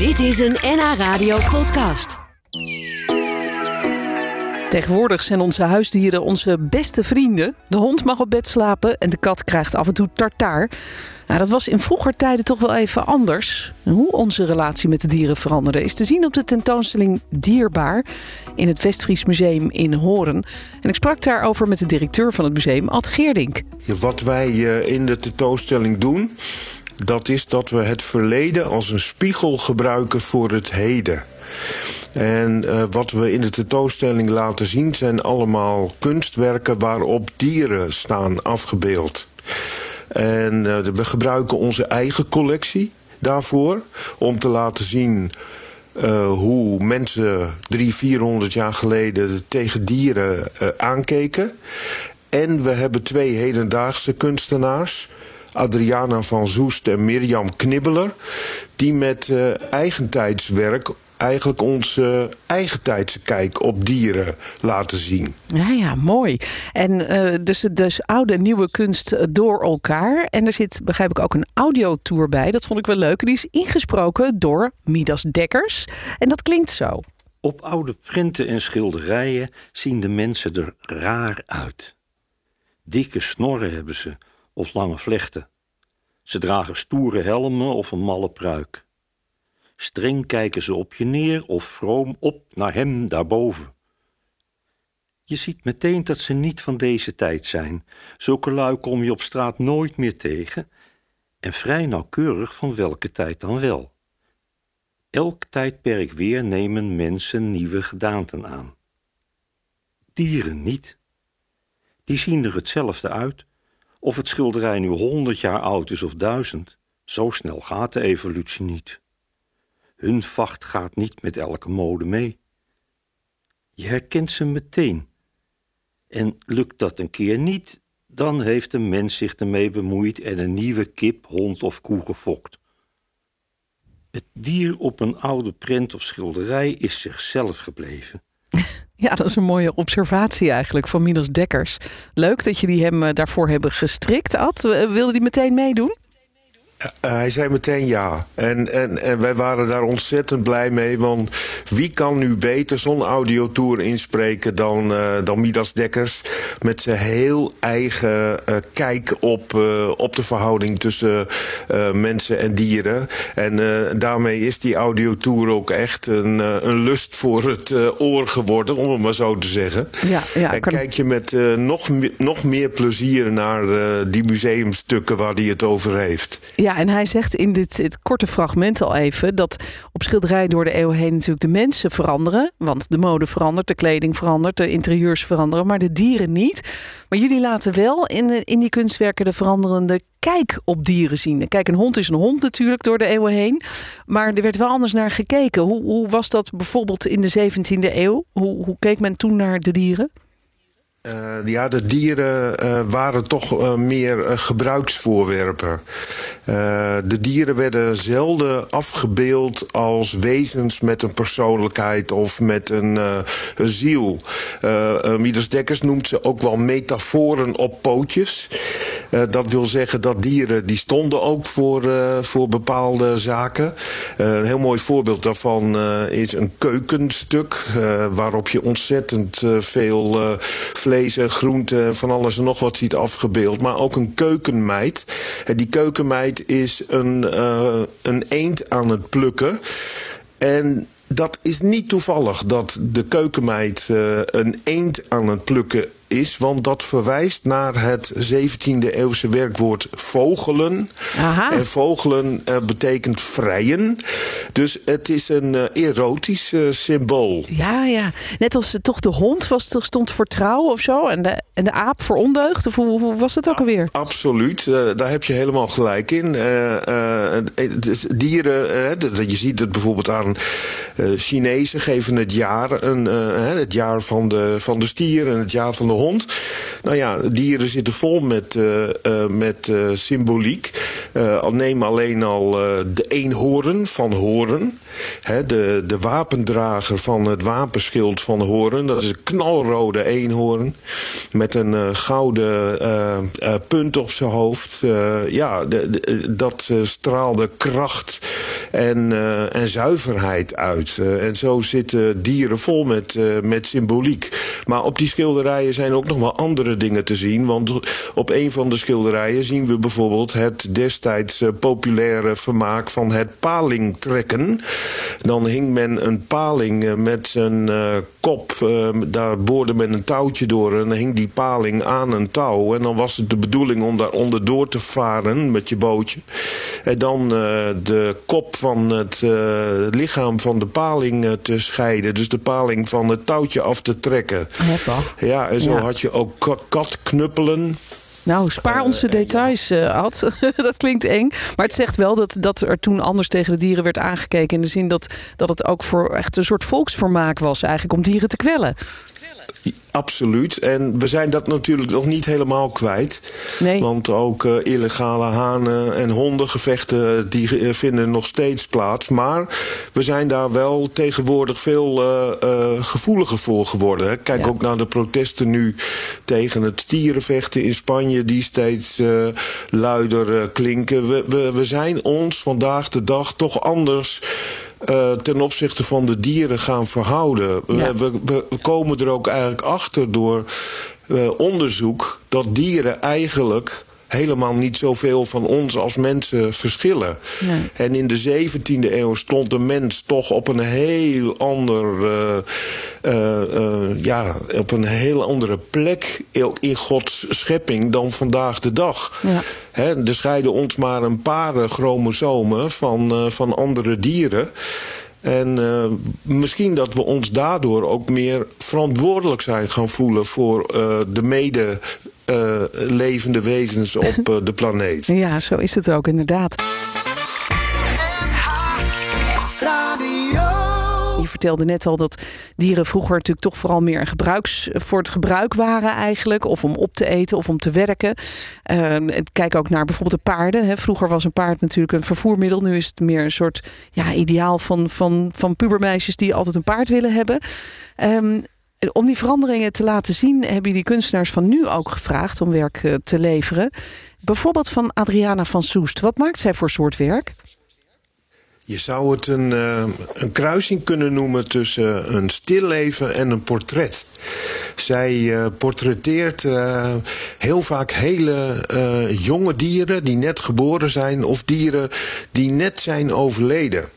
Dit is een NH Radio podcast. Tegenwoordig zijn onze huisdieren onze beste vrienden. De hond mag op bed slapen en de kat krijgt af en toe tartaar. Nou, dat was in vroeger tijden toch wel even anders. Hoe onze relatie met de dieren veranderde is te zien op de tentoonstelling Dierbaar in het Westfries Museum in Horen. En ik sprak daarover met de directeur van het museum, Ad Geerdink. Wat wij eh, in de tentoonstelling doen, dat is dat we het verleden als een spiegel gebruiken voor het heden. En uh, wat we in de tentoonstelling laten zien zijn allemaal kunstwerken waarop dieren staan afgebeeld. En uh, we gebruiken onze eigen collectie daarvoor om te laten zien uh, hoe mensen drie, vierhonderd jaar geleden tegen dieren aankeken. En we hebben twee hedendaagse kunstenaars. Adriana van Zoest en Mirjam Knibbeler. Die met uh, eigentijdswerk eigenlijk onze eigentijdse kijk op dieren laten zien. Ja, ja, mooi. En uh, dus, dus oude en nieuwe kunst door elkaar. En er zit, begrijp ik, ook een audiotour bij. Dat vond ik wel leuk. Die is ingesproken door Midas Dekkers. En dat klinkt zo. Op oude printen en schilderijen zien de mensen er raar uit. Dikke snorren hebben ze, of lange vlechten. Ze dragen stoere helmen of een malle pruik. Streng kijken ze op je neer of vroom op naar hem daarboven. Je ziet meteen dat ze niet van deze tijd zijn. Zulke lui kom je op straat nooit meer tegen. En vrij nauwkeurig van welke tijd dan wel. Elk tijdperk weer nemen mensen nieuwe gedaanten aan. Dieren niet. Die zien er hetzelfde uit. Of het schilderij nu honderd jaar oud is of duizend, zo snel gaat de evolutie niet. Hun vacht gaat niet met elke mode mee. Je herkent ze meteen. En lukt dat een keer niet, dan heeft een mens zich ermee bemoeid en een nieuwe kip, hond of koe gefokt. Het dier op een oude prent of schilderij is zichzelf gebleven. Ja, dat is een mooie observatie eigenlijk van Midas Dekkers. Leuk dat jullie hem eh, daarvoor hebben gestrikt. Ad, wilde hij meteen meedoen? Uh, hij zei meteen ja. En, en, en wij waren daar ontzettend blij mee. Want wie kan nu beter zo'n audiotour inspreken dan, uh, dan Midas Dekkers? Met zijn heel eigen uh, kijk op, op de verhouding tussen mensen en dieren. En daarmee is die audiotour ook echt een, een lust voor het oor geworden, om het maar zo te zeggen. Ja, ja, en kan... kijk je met nog, nog meer plezier naar die museumstukken waar hij het over heeft. Ja. Ja, en hij zegt in dit, korte fragment al even dat op schilderij door de eeuw heen natuurlijk de mensen veranderen. Want de mode verandert, de kleding verandert, de interieurs veranderen, maar de dieren niet. Maar jullie laten wel in, in die kunstwerken de veranderende kijk op dieren zien. Kijk, een hond is een hond natuurlijk door de eeuwen heen. Maar er werd wel anders naar gekeken. Hoe, hoe was dat bijvoorbeeld in de 17e eeuw? Hoe, hoe keek men toen naar de dieren? Uh, ja, de dieren uh, waren toch uh, meer gebruiksvoorwerpen. de dieren werden zelden afgebeeld als wezens met een persoonlijkheid of met een, een ziel. Midas Dekkers noemt ze ook wel metaforen op pootjes. dat wil zeggen dat dieren die stonden ook voor, voor bepaalde zaken. een heel mooi voorbeeld daarvan is een keukenstuk waarop je ontzettend veel en groenten, van alles en nog wat ziet afgebeeld. Maar ook een keukenmeid. En die keukenmeid is een, uh, een eend aan het plukken. En dat is niet toevallig dat de keukenmeid uh, een eend aan het plukken is, want dat verwijst naar het 17e eeuwse werkwoord vogelen. Aha. En vogelen uh, betekent vrijen. Dus het is een uh, erotisch uh, symbool. Ja, ja. Net als toch de hond was, stond voor trouw of zo. En de, en de aap voor ondeugd. Of hoe, hoe was het ook alweer? Absoluut. daar heb je helemaal gelijk in. Dus dieren, je ziet het bijvoorbeeld aan Chinezen geven het jaar. Een, het jaar van de, van de stier en het jaar van de hond. Nou ja, dieren zitten vol met, uh, uh, met uh, symboliek. neem alleen al de eenhoorn van Horen. De, de wapendrager van het wapenschild van Horen. Dat is een knalrode eenhoorn. Met een gouden punt op zijn hoofd. ja, dat straalde kracht en, en zuiverheid uit. en zo zitten dieren vol met, met symboliek. Maar op die schilderijen zijn ook nog wel andere dingen te zien. Want op een van de schilderijen zien we bijvoorbeeld het destijds eh, populaire vermaak van het palingtrekken. Dan hing men een paling eh, met zijn uh, kop, daar boorde men een touwtje door en dan hing die paling aan een touw. En dan was het de bedoeling om daar onderdoor te varen met je bootje. En dan de kop van het lichaam van de paling te scheiden. Dus de paling van het touwtje af te trekken. Ja, en zo had je ook katknuppelen. Nou, spaar onze uh, details, uh, Ad. dat klinkt eng. Maar het zegt wel dat, dat er toen anders tegen de dieren werd aangekeken. In de zin dat, dat het ook voor echt een soort volksvermaak was, eigenlijk om dieren te kwellen. Absoluut. En we zijn dat natuurlijk nog niet helemaal kwijt. Nee. Want ook uh, illegale hanen- en hondengevechten die uh, vinden nog steeds plaats. Maar we zijn daar wel tegenwoordig veel uh, gevoeliger voor geworden. Hè. Kijk ook naar de protesten nu tegen het dierenvechten in Spanje... die steeds luider klinken. We, we, we zijn ons vandaag de dag toch anders uh, ten opzichte van de dieren gaan verhouden. We, we, we, komen er ook eigenlijk achter door uh, onderzoek dat dieren eigenlijk helemaal niet zoveel van ons als mensen verschillen. Nee. En in de 17e eeuw stond de mens toch op een heel ander, uh, uh, uh, ja, op een heel andere plek in Gods schepping dan vandaag de dag. Ja. He, er scheiden ons maar een paar chromosomen van, van andere dieren. En uh, misschien dat we ons daardoor ook meer verantwoordelijk zijn gaan voelen voor uh, de mede uh, levende wezens op de planeet. Ja, zo is het ook inderdaad. Je vertelde net al dat dieren vroeger natuurlijk toch vooral meer gebruiks, voor het gebruik waren eigenlijk. Of om op te eten of om te werken. Uh, kijk ook naar bijvoorbeeld de paarden. Hè. Vroeger was een paard natuurlijk een vervoermiddel. Nu is het meer een soort ja, ideaal van, van, van pubermeisjes die altijd een paard willen hebben. Um, om die veranderingen te laten zien, hebben jullie kunstenaars van nu ook gevraagd om werk eh, te leveren. Bijvoorbeeld van Adriana van Soest. Wat maakt zij voor soort werk? Je zou het een, uh, een kruising kunnen noemen tussen een stilleven en een portret. Zij uh, portretteert heel vaak hele jonge dieren die net geboren zijn of dieren die net zijn overleden.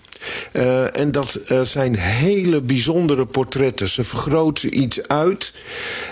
Uh, en dat uh, zijn hele bijzondere portretten. Ze vergroten iets uit,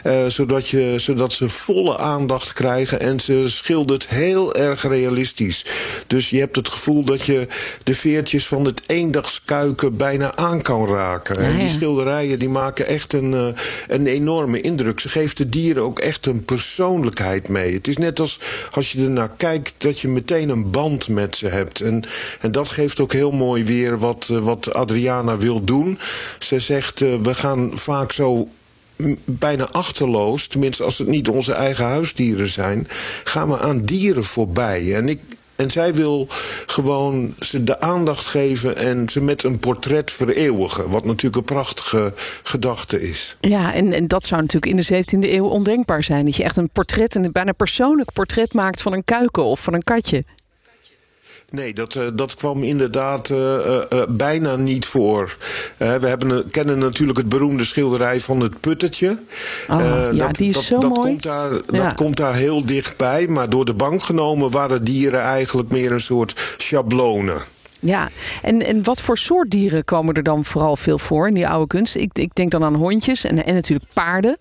uh, zodat, je, zodat ze volle aandacht krijgen. En ze schildert heel erg realistisch. Dus je hebt het gevoel dat je de veertjes van het eendagskuiken bijna aan kan raken. Ja, ja. En die schilderijen die maken echt een, een enorme indruk. Ze geeft de dieren ook echt een persoonlijkheid mee. Het is net als als je ernaar kijkt dat je meteen een band met ze hebt. En, en dat geeft ook heel mooi weer wat, eh, wat Adriana wil doen. Ze zegt, uh, we gaan vaak zo bijna achterloos, tenminste als het niet onze eigen huisdieren zijn, gaan we aan dieren voorbij. En ik, en zij wil gewoon ze de aandacht geven en ze met een portret vereeuwigen. Wat natuurlijk een prachtige gedachte is. Ja, en, en dat zou natuurlijk in de 17e eeuw ondenkbaar zijn. Dat je echt een portret, een bijna persoonlijk portret maakt van een kuiken of van een katje. Nee, dat, uh, dat kwam inderdaad uh, uh, bijna niet voor. we hebben, kennen natuurlijk het beroemde schilderij van het puttetje. Oh, ja, dat, die is dat, zo dat mooi. Komt daar, ja. Dat komt daar heel dichtbij. Maar door de bank genomen waren dieren eigenlijk meer een soort schablonen. Ja, en, en wat voor soort dieren komen er dan vooral veel voor in die oude kunst? Ik, ik denk dan aan hondjes en, en natuurlijk paarden.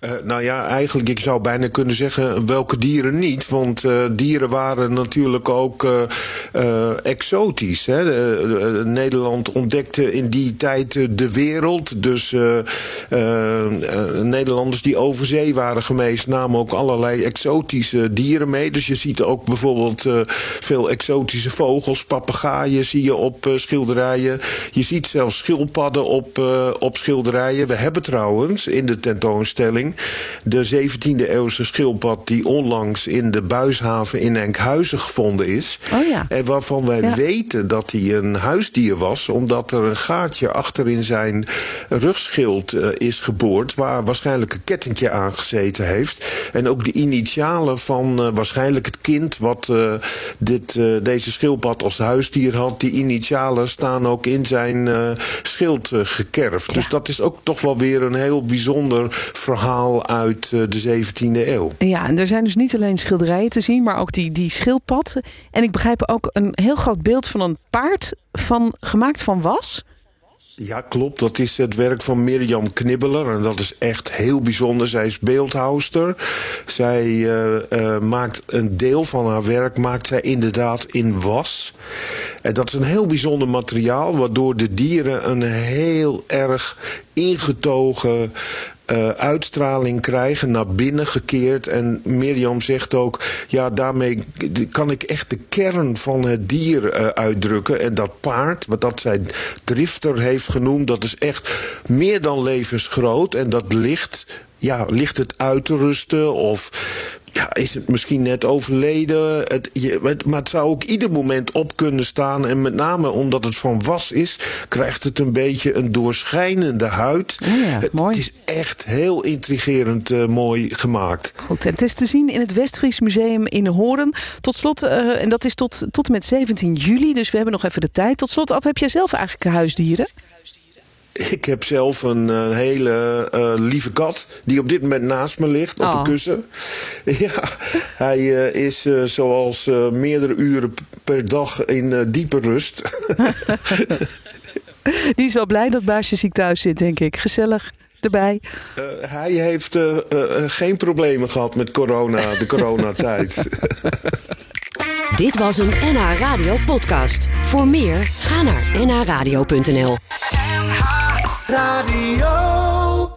Uh, nou ja, eigenlijk, ik zou bijna kunnen zeggen welke dieren niet. Want uh, dieren waren natuurlijk ook uh, exotisch. Hè. Nederland ontdekte in die tijd de wereld. Dus Nederlanders die over zee waren geweest namen ook allerlei exotische dieren mee. Dus je ziet ook bijvoorbeeld veel exotische vogels. Papegaaien zie je op schilderijen. Je ziet zelfs schildpadden op, op schilderijen. We hebben trouwens in de tentoonstelling zijn. De 17e eeuwse schildpad die onlangs in de buishaven in Enkhuizen gevonden is. Oh ja. En waarvan wij Ja. weten dat hij een huisdier was, omdat er een gaatje achter in zijn rugschild eh, is geboord, waar waarschijnlijk een kettingje aangezeten heeft. En ook de initialen van eh, waarschijnlijk het kind wat eh, dit, deze schildpad als huisdier had, die initialen staan ook in zijn schild eh, gekerfd. Dus dat is ook toch wel weer een heel bijzonder verhaal uit eh, de 17e eeuw. Ja, en er zijn dus niet alleen schilderijen te zien, maar ook die, die schildpad. En ik begrijp ook een heel groot beeld van een paard van, gemaakt van was. Ja, klopt. Dat is het werk van Mirjam Knibbeler. En dat is echt heel bijzonder. Zij is beeldhouster. Zij eh, eh, maakt een deel van haar werk maakt zij inderdaad in was. En dat is een heel bijzonder materiaal... waardoor de dieren een heel erg ingetogen eh, uitstraling krijgen, naar binnen gekeerd. En Mirjam zegt ook, ja, daarmee kan ik echt de kern van het dier eh, uitdrukken. En dat paard, wat dat zij drifter heeft genoemd, dat is echt meer dan levensgroot. En dat ligt, ja, ligt het uit te rusten of ja, is het misschien net overleden. Het, je, het- maar het zou ook ieder moment op kunnen staan. En met name omdat het van was is, krijgt het een beetje een doorschijnende huid. Oh ja, het, mooi. het is echt heel intrigerend eh, mooi gemaakt. Goed, en het is te zien in het Westfries Museum in Hoorn. Tot slot, eh, en dat is tot, tot en met 17 juli, dus we hebben nog even de tijd. Tot slot, Ad, heb jij zelf eigenlijk huisdieren? Ik heb zelf een eh, hele eh, lieve kat die op dit moment naast me ligt op Oh. een kussen. Ja, hij eh, is zoals meerdere uren per dag in diepe rust. Die is wel blij dat baasje ziek thuis zit, denk ik. Gezellig erbij. Eh, hij heeft geen problemen gehad met corona, de coronatijd. Dit was een NH Radio podcast. Voor meer, ga naar nhradio.nl. Radio.